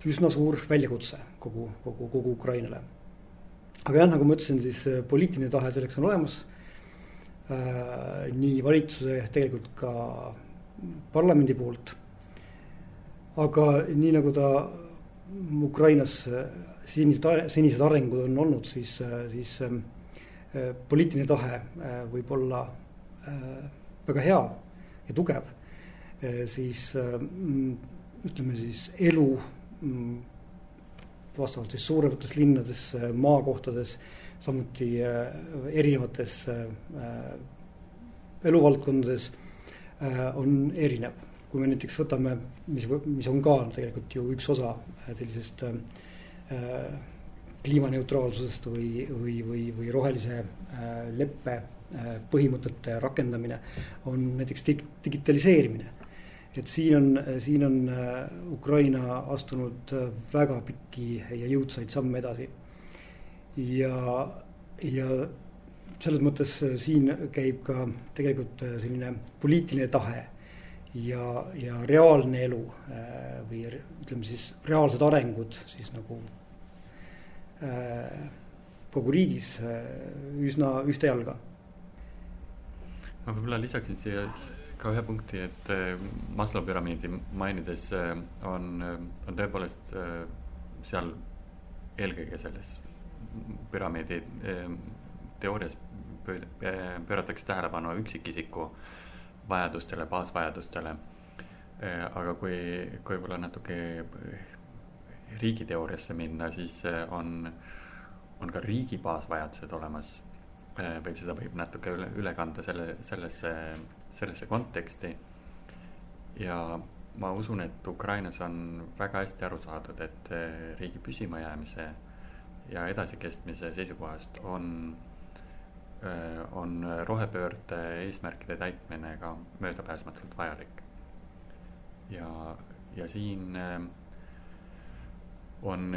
üsna suur väljakutse kogu, kogu, kogu Ukrainale. aga jah, nagu ma ütlesin, siis poliitiline tahe selleks on olemas äh,. nii valitsuse, tegelikult ka parlamendi poolt. aga nii nagu ta Ukrainas senised, senised arengud on olnud, siis, siis äh, poliitiline tahe äh, võib olla äh, väga hea ja tugev, siis ütleme siis elu mm, vastavalt siis suuremates linnades, maakohtades, samuti erinevates eluvaldkondades on erinev. kui me näiteks võtame, mis, mis on ka tegelikult ju üks osa sellisest äh, Äh, kliimaneutraalsusest või, või, või, või rohelise äh, leppe äh, põhimõtete rakendamine on näiteks dig-, digitaliseerimine. et siin on, siin on äh, Ukraina astunud äh, väga pikki ja jõudsaid samme edasi. ja, ja selles mõttes äh, siin käib ka tegelikult selline poliitiline tahe ja, ja reaalne elu või ütleme siis reaalsed arengud siis nagu kogu riigis üsna ühte jalga. ma võib-olla lisaksin siia ka ühe punkti, et äh, Maslow püramiidi mainides äh, on, äh, on tõepoolest seal eelkõige selles püramiidi teoorias pööratakse tähelepanu üksikisiku vajadustele, baasvajadustele. aga kui, kui võib-olla natuke riigiteooriasse minna, siis on, on ka riigi baasvajadused olemas. võib, seda võib natuke üle, üle kanda selle, sellesse sellesse konteksti. ja ma usun, et Ukrainas on väga hästi aru saadud, et riigi püsimajäämise ja edasikestmise seisukohast on, on rohepöörde eesmärkide täitmine ka möödapääsmatult vajalik. ja, ja siin eh, on,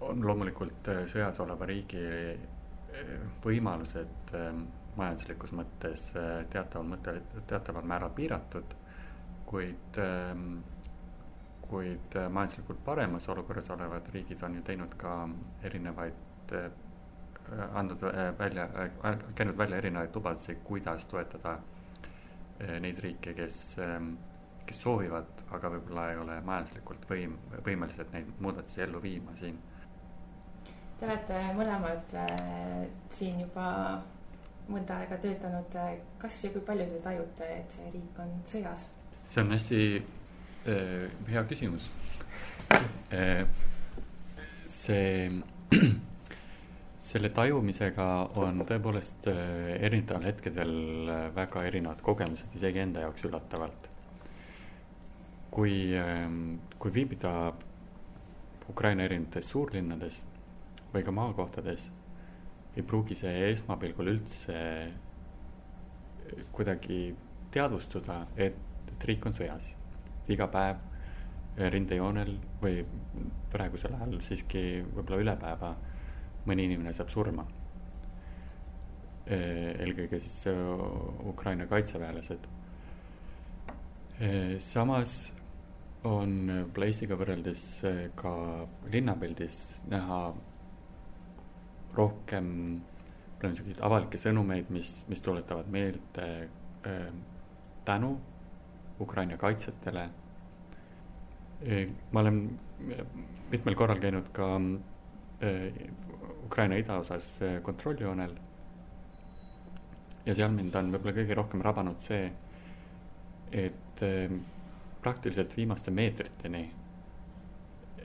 on loomulikult sõjas oleva riigi võimalused majanduslikus mõttes äh, teataval mõttel, teataval määral piiratud, kuid, ähm, kuid äh, majanduslikult paremas olukorras olevad riigid on ju teinud ka erinevaid, äh, andnud välja, käinud välja erinevaid lubadusi, kuidas toetada neid riike, kes, ähm, kes soovivad, aga võib-olla ei ole majanduslikult võim-, võimelised neid muudatusi ellu viima siin. Te olete mõlemad äh, siin juba mõnda aega töötanud, kas ja kui palju te tajute, et see riik on sõjas? see on hästi äh, hea küsimus äh, see, selle tajumisega on tõepoolest äh, erinevatel hetkedel äh, väga erinevad kogemused, isegi enda jaoks üllatavalt. kui äh,, kui viibida Ukraina erinevates suurlinnades või ka maakohtades ei pruugi see esmapilgul üldse kuidagi teadvustuda, et, et riik on sõjas. iga päev rindejoonel või praegusel ajal siiski võib-olla üle päeva mõni inimene saab surma. eelkõige siis Ukraina kaitseväelased. samas on Eestiga võrreldes ka linnapildis näha rohkem ütleme niisuguseid avalikke sõnumeid, mis, mis tuletavad meelde äh, tänu Ukraina kaitsjatele e,. ma olen mitmel korral käinud ka äh, Ukraina idaosas äh, kontrolljoonel. ja seal mind on võib-olla kõige rohkem rabanud see, et äh, praktiliselt viimaste meetriteni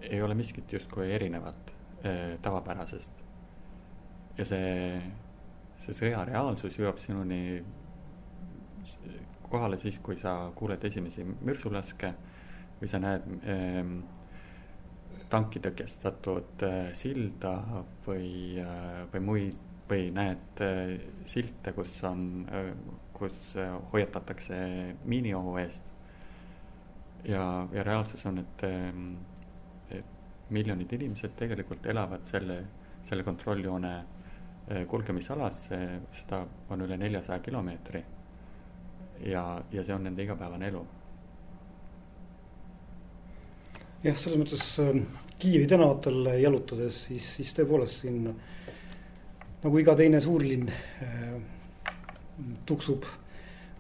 ei ole miskit justkui erinevat äh, tavapärasest ja see, see sõja reaalsus jõuab sinuni kohale siis, kui sa kuuled esimesi mürsulaske või sa näed ähm, tanki tõkestatud äh, silda või äh,, või muid või näed äh, silte, kus on kus hoiatatakse miiniohu eest. ja, ja reaalsus on, et äh,, et miljonid inimesed tegelikult elavad selle, selle kontrolljoone kulgemisalas, seda on üle neljasaja kilomeetri. ja, ja see on nende igapäevane elu. jah, selles mõttes äh, Kiievi tänavatel jalutades, siis, siis tõepoolest siin nagu iga teine suurlinn äh, tuksub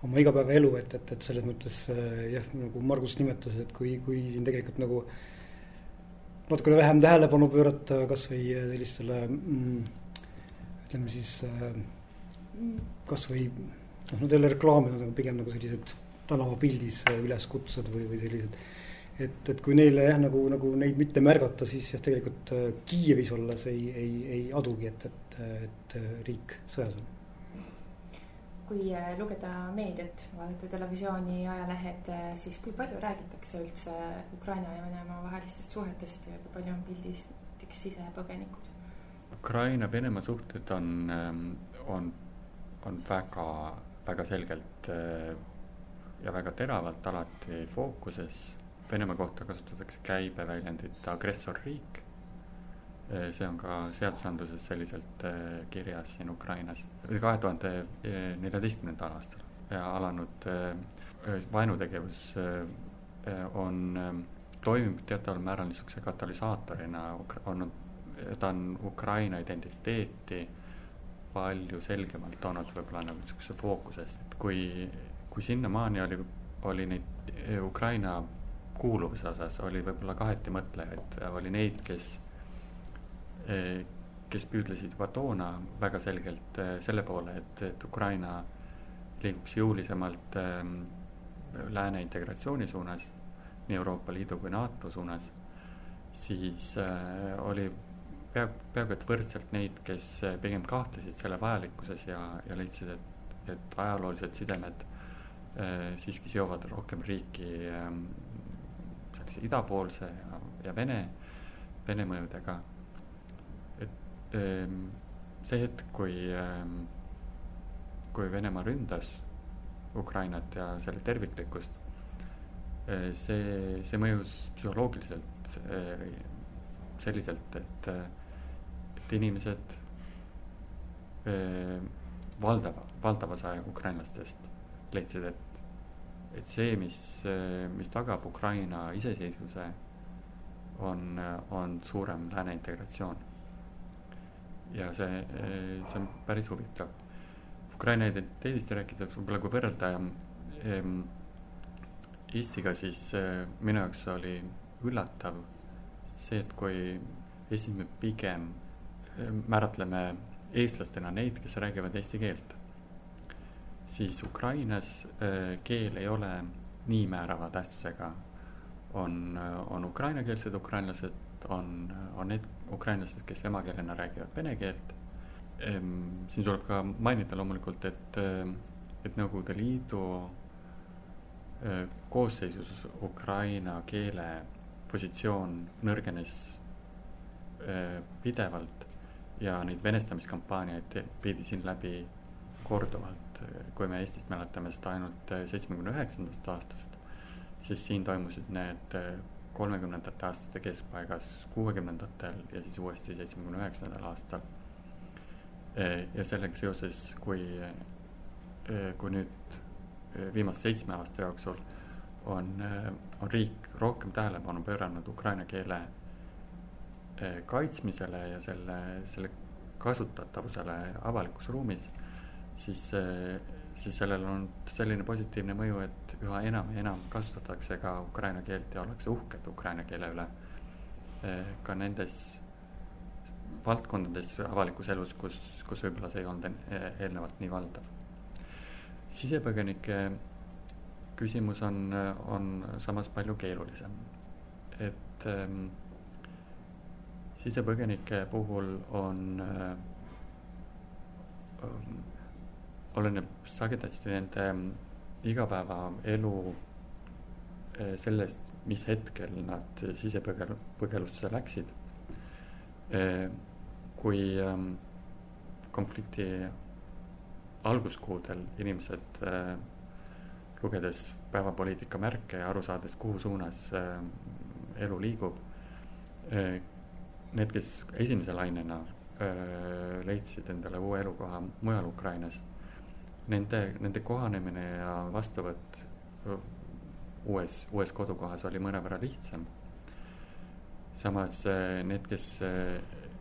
oma igapäevaelu, et, et, et selles mõttes äh, jah, nagu Margus nimetas, et kui, kui siin tegelikult nagu natukene vähem tähelepanu pöörata kasvõi sellistele mm, ütleme siis äh, kasvõi noh, nad ei ole reklaamid, nad on pigem nagu sellised tänavapildis äh, üleskutsed või, või sellised. Et, et kui neile jah, nagu, nagu neid mitte märgata, siis jah, tegelikult äh, Kiievis olles ei, ei, ei adugi, et, et, et riik sõjas on kui lugeda meediat, vaadata televisiooni, ajalehed, siis kui palju räägitakse üldse Ukraina ja Venemaa vahelistest suhetest ja kui palju on pildis näiteks sisepõgenikud? Ukraina-Venemaa suhted on, ähm, on, on väga, väga selgelt äh, ja väga teravalt alati fookuses. Venemaa kohta kasutatakse käibeväljendit agressorriik. see on ka seadusandluses selliselt eh, kirjas siin Ukrainas. kahe tuhande neljateistkümnendal aastal alanud eh, vaenutegevus eh, on, toimib teataval määral niisuguse katalüsaatorina, on, ta on Ukraina identiteeti palju selgemalt toonud võib-olla nagu niisuguse fookusesse, et kui kui sinnamaani oli, oli neid eh, Ukraina kuuluvuse osas oli võib-olla kaheti mõtlejaid, oli neid, kes, eh, kes püüdlesid juba toona väga selgelt eh, selle poole, et, et Ukraina liiguks jõulisemalt lääne integratsiooni suunas, nii Euroopa Liidu kui NATO suunas, siis oli pea, peaaegu et võrdselt neid, kes pigem kahtlesid selle vajalikkuses ja, ja leidsid, et, et ajaloolised sidemed siiski seovad rohkem riiki sellise idapoolse ja, ja Vene, Vene mõjudega. et ähm, see hetk, kui, ähm, kui Venemaa ründas Ukrainat ja selle terviklikkust, äh, see, see mõjus psühholoogiliselt äh, selliselt, et, et inimesed valdava, valdav osa ukrainlastest leidsid, et et see, mis, mis tagab Ukraina iseseisvuse, on, on suurem lääne integratsioon. ja see, see on päris huvitav. Ukraina identiteedist rääkides võib-olla kui võrrelda ähm, Eestiga, siis äh, minu jaoks oli üllatav see, et kui Eestis me pigem määratleme eestlastena neid, kes räägivad eesti keelt siis Ukrainas äh, keel ei ole nii määrava tähtsusega. on, äh, on ukrainakeelsed ukrainlased, on, on need ukrainlased, kes emakeelena räägivad vene keelt. siin tuleb ka mainida loomulikult, et, äh, et Nõukogude Liidu koosseisus Ukraina keele positsioon nõrgenes pidevalt ja neid venestamiskampaaniaid viidi siin läbi korduvalt et kui me Eestist mäletame seda ainult seitsmekümne üheksandast aastast, siis siin toimusid need kolmekümnendate aastate keskpaigas, kuuekümnendatel ja siis uuesti seitsmekümne üheksandal aastal. ja sellega seoses, kui, kui nüüd viimase seitsme aasta jooksul on, on riik rohkem tähelepanu pööranud ukraina keele kaitsmisele ja selle, selle kasutatavusele avalikus ruumis siis, siis sellel on selline positiivne mõju, et üha enam ja enam kasutatakse ka ukraina keelt ja ollakse uhked ukraina keele üle. ka nendes valdkondades avalikus elus, kus, kus võib-olla see ei olnud eelnevalt nii valdav. sisepõgenike küsimus on, on samas palju keerulisem. et ähm, sisepõgenike puhul on ähm, oleneb sagedasti nende mm, igapäevaelu eh, sellest, mis hetkel nad sisepõgel-, põgelusse läksid. Eh, kui mm, konflikti alguskuudel inimesed lugedes päevapoliitika märke ja aru saades, kuhu suunas elu liigub. Need, kes esimese lainena leidsid endale uue elukoha mujal Ukrainas nende, nende kohanemine ja vastuvõtt uues, uues kodukohas oli mõnevõrra lihtsam. samas eh, need, kes, eh,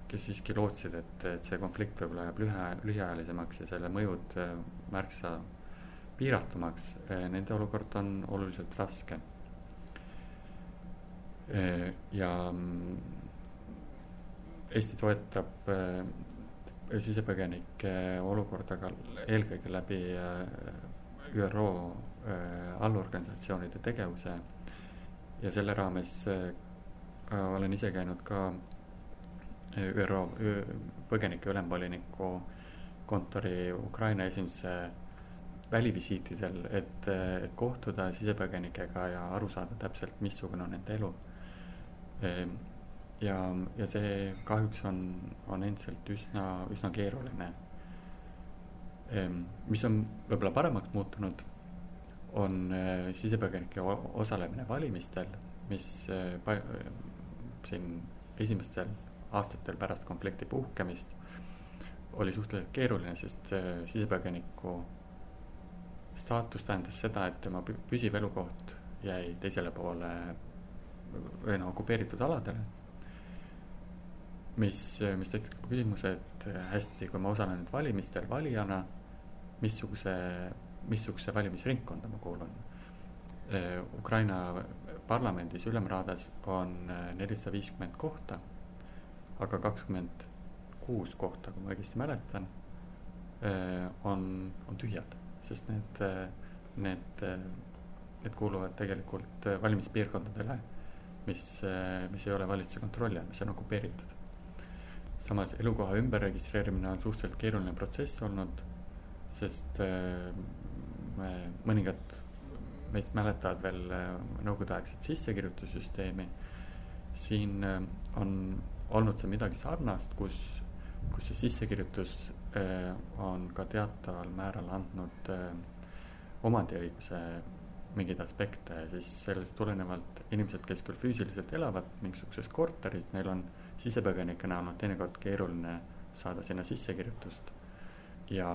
kes siiski lootsid, et, et see konflikt võib-olla jääb lühia, lühiajalisemaks ja selle mõjud eh, märksa piiratumaks, nende olukord on oluliselt raskem. ja mm, Eesti toetab sisepõgenike olukorda ka eelkõige läbi äh, ÜRO äh, allorganisatsioonide tegevuse. ja selle raames äh, olen ise käinud ka ÜRO põgenike ülemvoliniku kontori Ukraina esinduse välivisiitidel, et, et kohtuda sisepõgenikega ja aru saada täpselt, missugune on nende elu ja, ja see kahjuks on, on endiselt üsna, üsna keeruline. Ehm, mis on võib-olla paremaks muutunud, on äh, sisepõgenike osalemine valimistel, mis äh, siin esimestel aastatel pärast konflikti puhkemist oli suhteliselt keeruline, sest äh, sisepõgeniku staatus tähendas seda, et tema pü- püsiv elukoht jäi teisele poole või noh, okupeeritud aladele. Mis, mis tekitab küsimuse, et hästi, kui ma osalen nüüd valimistel valijana, missuguse, missuguse valimisringkonda ma kuulun. Ukraina parlamendis Ülemraadas on nelisada viiskümmend kohta, aga kakskümmend kuus kohta, kui ma õigesti mäletan, on, on tühjad, sest need, need, need kuuluvad tegelikult valimispiirkondadele, mis, mis ei ole valitsuse kontrolli all, mis on okupeeritud. Samas elukoha ümberregistreerimine on suhteliselt keeruline protsess olnud, sest me mõningad meist mäletavad veel nõukogudeaegset sissekirjutussüsteemi. siin on olnud see midagi sarnast, kus, kus see sissekirjutus on ka teataval määral andnud omandiõiguse mingeid aspekte ja siis sellest tulenevalt inimesed, kes küll füüsiliselt elavad mingisuguses korteris, neil on sisepõgenike näol on teinekord keeruline saada sinna sissekirjutust. ja,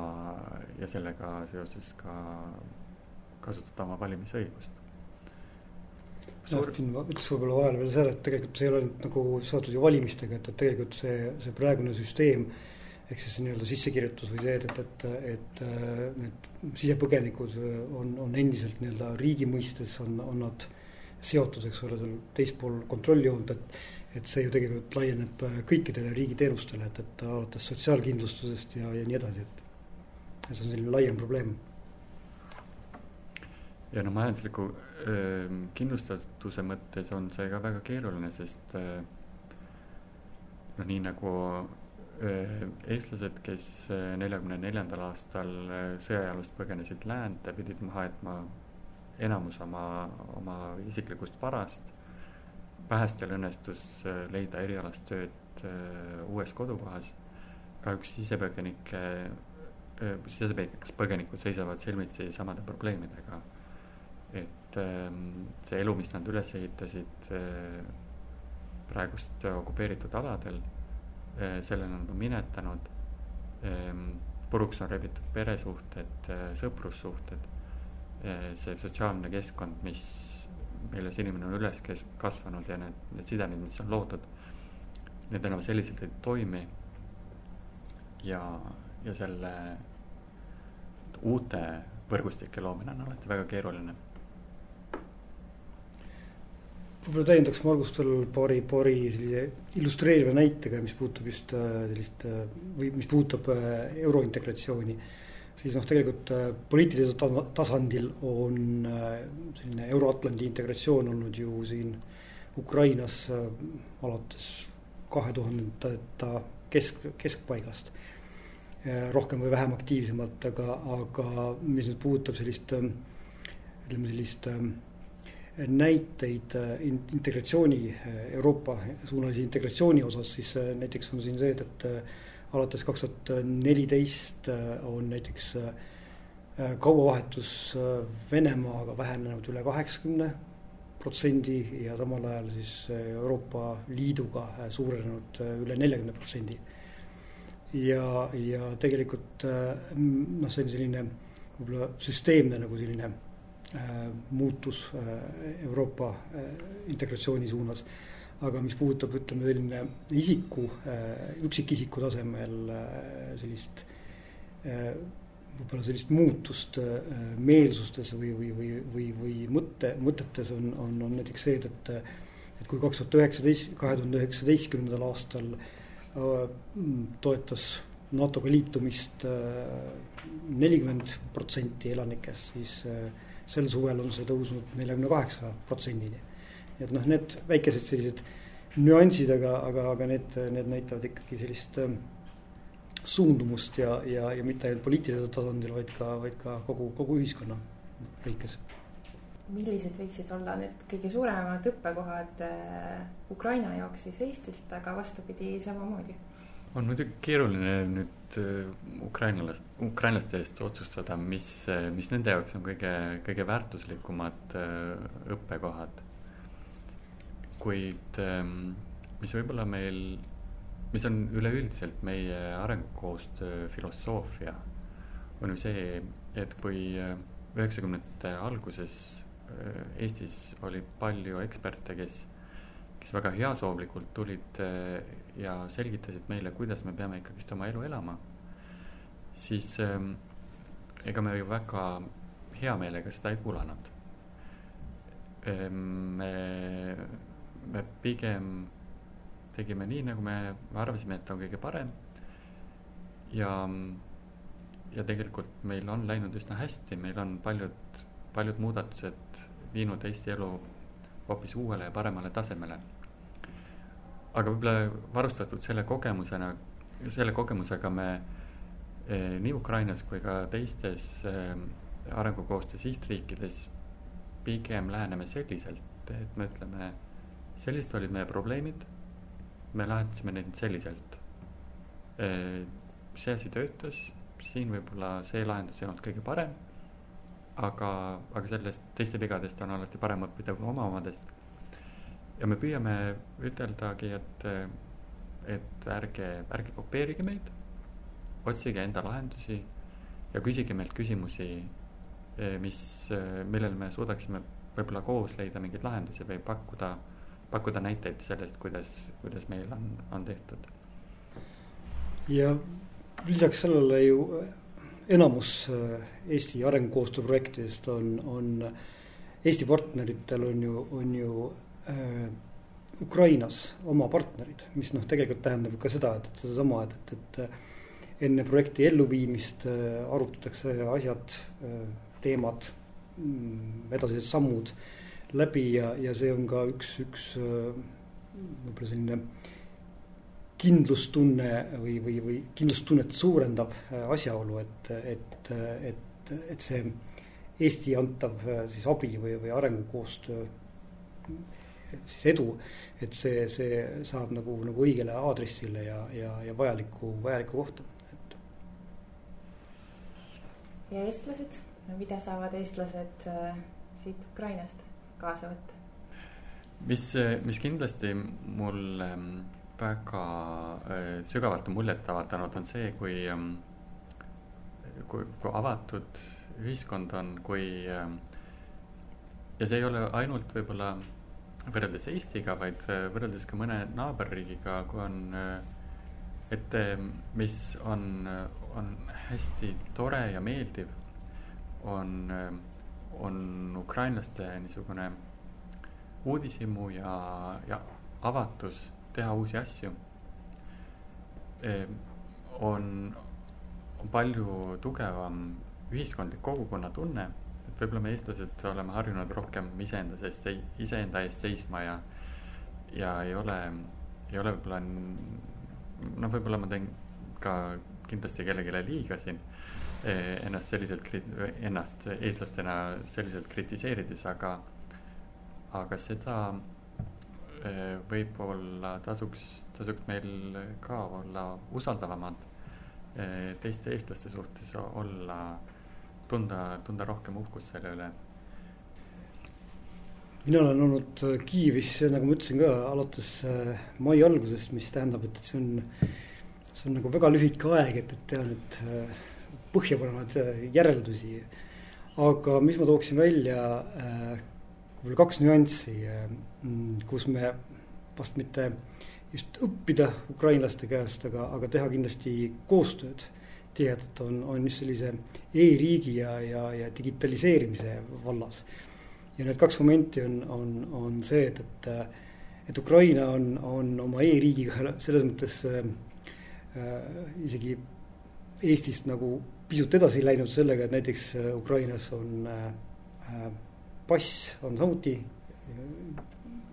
ja sellega seoses ka kasutada oma valimisõigust. noh, siin ma ütleks võib-olla vahele veel selle, et tegelikult see ei ole nüüd nagu seotud ju valimistega, et, et tegelikult see, see praegune süsteem ehk siis nii-öelda sissekirjutus või see, et, et, et, et need sisepõgenikud on, on endiselt nii-öelda riigi mõistes on, on nad seotud, eks ole, seal teispool kontrolljoont, et et see ju tegelikult laieneb kõikidele riigi teenustele, et, et alates sotsiaalkindlustusest ja, ja nii edasi, et see on selline laiem probleem ja no majandusliku öö, kindlustatuse mõttes on see ka väga keeruline, sest noh, nii nagu öö, eestlased, kes neljakümne neljandal aastal sõjajalust põgenesid läände, pidid maha jätma enamus oma, oma isiklikust varast. Vähestel õnnestus leida erialast tööd uues kodukohas. kahjuks sisepõgenike, sisepõgenikud seisavad silmitsi samade probleemidega et see elu, mis nad üles ehitasid praegust okupeeritud aladel, selle nad on minetanud. puruks on rebitud peresuhted, sõprussuhted, see sotsiaalne keskkond, mis, milles inimene on üles kes-, kasvanud ja need, need sidemed, mis on loodud, need enam selliselt ei toimi. ja, ja selle uute võrgustike loomine on alati väga keeruline võib-olla täiendaks Margust veel paari, paari sellise illustreeriva näitega, mis puudutab just sellist või mis puudutab eurointegratsiooni. Siis noh, tegelikult poliitilisel tasandil on selline Euro-Atlandi integratsioon olnud ju siin Ukrainas alates kahe tuhandendate kesk, keskpaigast. rohkem või vähem aktiivsemalt, aga, aga mis nüüd puudutab sellist ütleme sellist näiteid integratsiooni, Euroopa suunalise integratsiooni osas, siis näiteks on siin see, et, et alates kaks tuhat neliteist on näiteks kaubavahetus Venemaaga vähenenud üle kaheksakümne protsendi ja samal ajal siis Euroopa Liiduga suurenenud üle neljakümne protsendi. ja, ja tegelikult noh, see on selline võib-olla süsteemne nagu selline muutus Euroopa integratsiooni suunas. Aga mis puudutab, ütleme selline isiku, üksikisiku tasemel sellist võib-olla sellist muutust meelsustes või, või, või, või, või mõtte, mõtetes on, on, on näiteks see, et, et kui kaks tuhat üheksateist, kahe tuhande üheksateistkümnendal aastal toetas NATO-ga liitumist nelikümmend protsenti elanikest, siis sel suvel on see tõusnud neljakümne kaheksa protsendini. Et noh, need väikesed sellised nüansid, aga, aga, aga need, need näitavad ikkagi sellist suundumust ja, ja, ja mitte ainult poliitilisel tasandil, vaid ka, vaid ka kogu, kogu ühiskonna lõikes. millised võiksid olla need kõige suuremad õppekohad Ukraina jaoks siis Eestilt, aga vastupidi samamoodi? on muidugi keeruline nüüd äh, ukrainlast, ukrainlaste eest otsustada, mis, mis nende jaoks on kõige, kõige väärtuslikumad äh, õppekohad. Kuid ähm, mis võib-olla meil, mis on üleüldiselt meie arengukoostöö filosoofia, on ju see, et kui äh, üheksakümnendate alguses Eestis oli palju eksperte, kes kes väga heasoovlikult tulid eh, ja selgitasid meile, kuidas me peame ikkagist oma elu elama, siis ehm, ega me ju väga hea meelega seda ei kuulanud. Ehm, me, me pigem tegime nii, nagu me arvasime, et on kõige parem. ja, ja tegelikult meil on läinud üsna hästi, meil on paljud, paljud muudatused viinud Eesti elu hoopis uuele ja paremale tasemele aga võib-olla varustatud selle kogemusena, selle kogemusega me eh, nii Ukrainas kui ka teistes eh, arengukoostöö sihtriikides pigem läheneme selliselt, et me ütleme, sellised olid meie probleemid, me lahendasime neid selliselt. See asi töötas, siin võib-olla see lahendus ei olnud kõige parem, aga, aga sellest teiste vigadest on alati parem õppida kui oma omadest. Ja me püüame üteldagi, et, et ärge, ärge kopeerige meid, otsige enda lahendusi ja küsige meilt küsimusi, mis, millele me suudaksime võib-olla koos leida mingeid lahendusi või pakkuda, pakkuda näiteid sellest, kuidas, kuidas meil on, on tehtud. ja lisaks sellele ju enamus Eesti arengukoostöö projektidest on, on Eesti partneritel on ju, on ju äh, Ukrainas oma partnerid, mis noh, tegelikult tähendab ka seda, et, et sedasama, et, et, et äh, enne projekti elluviimist äh, arutatakse asjad äh,, teemad mm,, edasised sammud läbi ja, ja see on ka üks, üks äh, võib-olla selline kindlustunne või, või, või kindlustunnet suurendav äh, asjaolu, et, et, et, et see Eesti antav äh, siis abi või, või arengukoostöö siis edu. et see, see saab nagu, nagu õigele aadressile ja, ja, ja vajalikku, vajalikku kohta, et. ja eestlased, mida saavad eestlased äh, siit Ukrainast kaasa võtta? mis, mis kindlasti mul ähm, väga äh, sügavalt muljet avaldanud, on see, kui ähm,, kui, kui avatud ühiskond on, kui ähm, ja see ei ole ainult võib-olla võrreldes Eestiga, vaid äh, võrreldes ka mõne naaberriigiga, kui on, äh, et mis on, on hästi tore ja meeldiv, on, on ukrainlaste niisugune uudishimu ja, ja avatus teha uusi asju. on, on palju tugevam ühiskondlik kogukonnatunne et võib-olla me, eestlased, oleme harjunud rohkem iseenda seest, iseenda eest seisma ja, ja ei ole, ei ole võib-olla, noh, võib-olla ma teen ka kindlasti kellelegi liiga siin ennast selliselt, ennast eestlastena selliselt kritiseerides, aga, aga seda eh, võib-olla tasuks, tasuks meil ka olla usaldavamad eh, teiste eestlaste suhtes, olla tunda, tunda rohkem uhkust selle üle? mina olen olnud Kiievis, nagu ma ütlesin ka, alates mai algusest, mis tähendab, et see on, see on nagu väga lühike aeg, et, et teha nüüd põhjapanevaid järeldusi. aga mis ma tooksin välja, võib-olla kaks nüanssi, kus me vast mitte just õppida ukrainlaste käest, aga, aga teha kindlasti koostööd tihedat on, on just sellise e-riigi ja, ja, ja digitaliseerimise vallas. ja need kaks momenti on, on, on see, et, et, et Ukraina on, on oma e-riigiga selles mõttes äh, isegi Eestist nagu pisut edasi läinud sellega, et näiteks äh, Ukrainas on äh, äh, pass on samuti,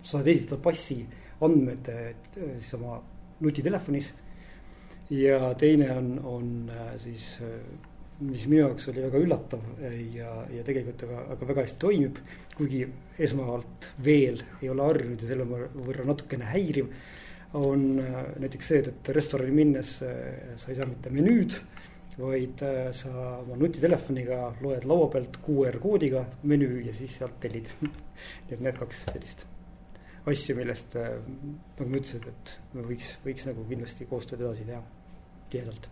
saad esitada passi andmed siis oma nutitelefonis ja teine on, on siis, mis minu jaoks oli väga üllatav ja, ja tegelikult aga, aga väga hästi toimib. kuigi esmalt veel ei ole harjunud ja selle võrra natukene häiriv. on näiteks see, et, restorani minnes sa ei saa mitte menüüd, vaid äh, sa oma nutitelefoniga loed laua pealt QR koodiga menüü ja siis sealt tellid. nii et need kaks sellist asja, millest nagu ma ütlesin, et me võiks, võiks nagu kindlasti koostööd edasi teha tihedalt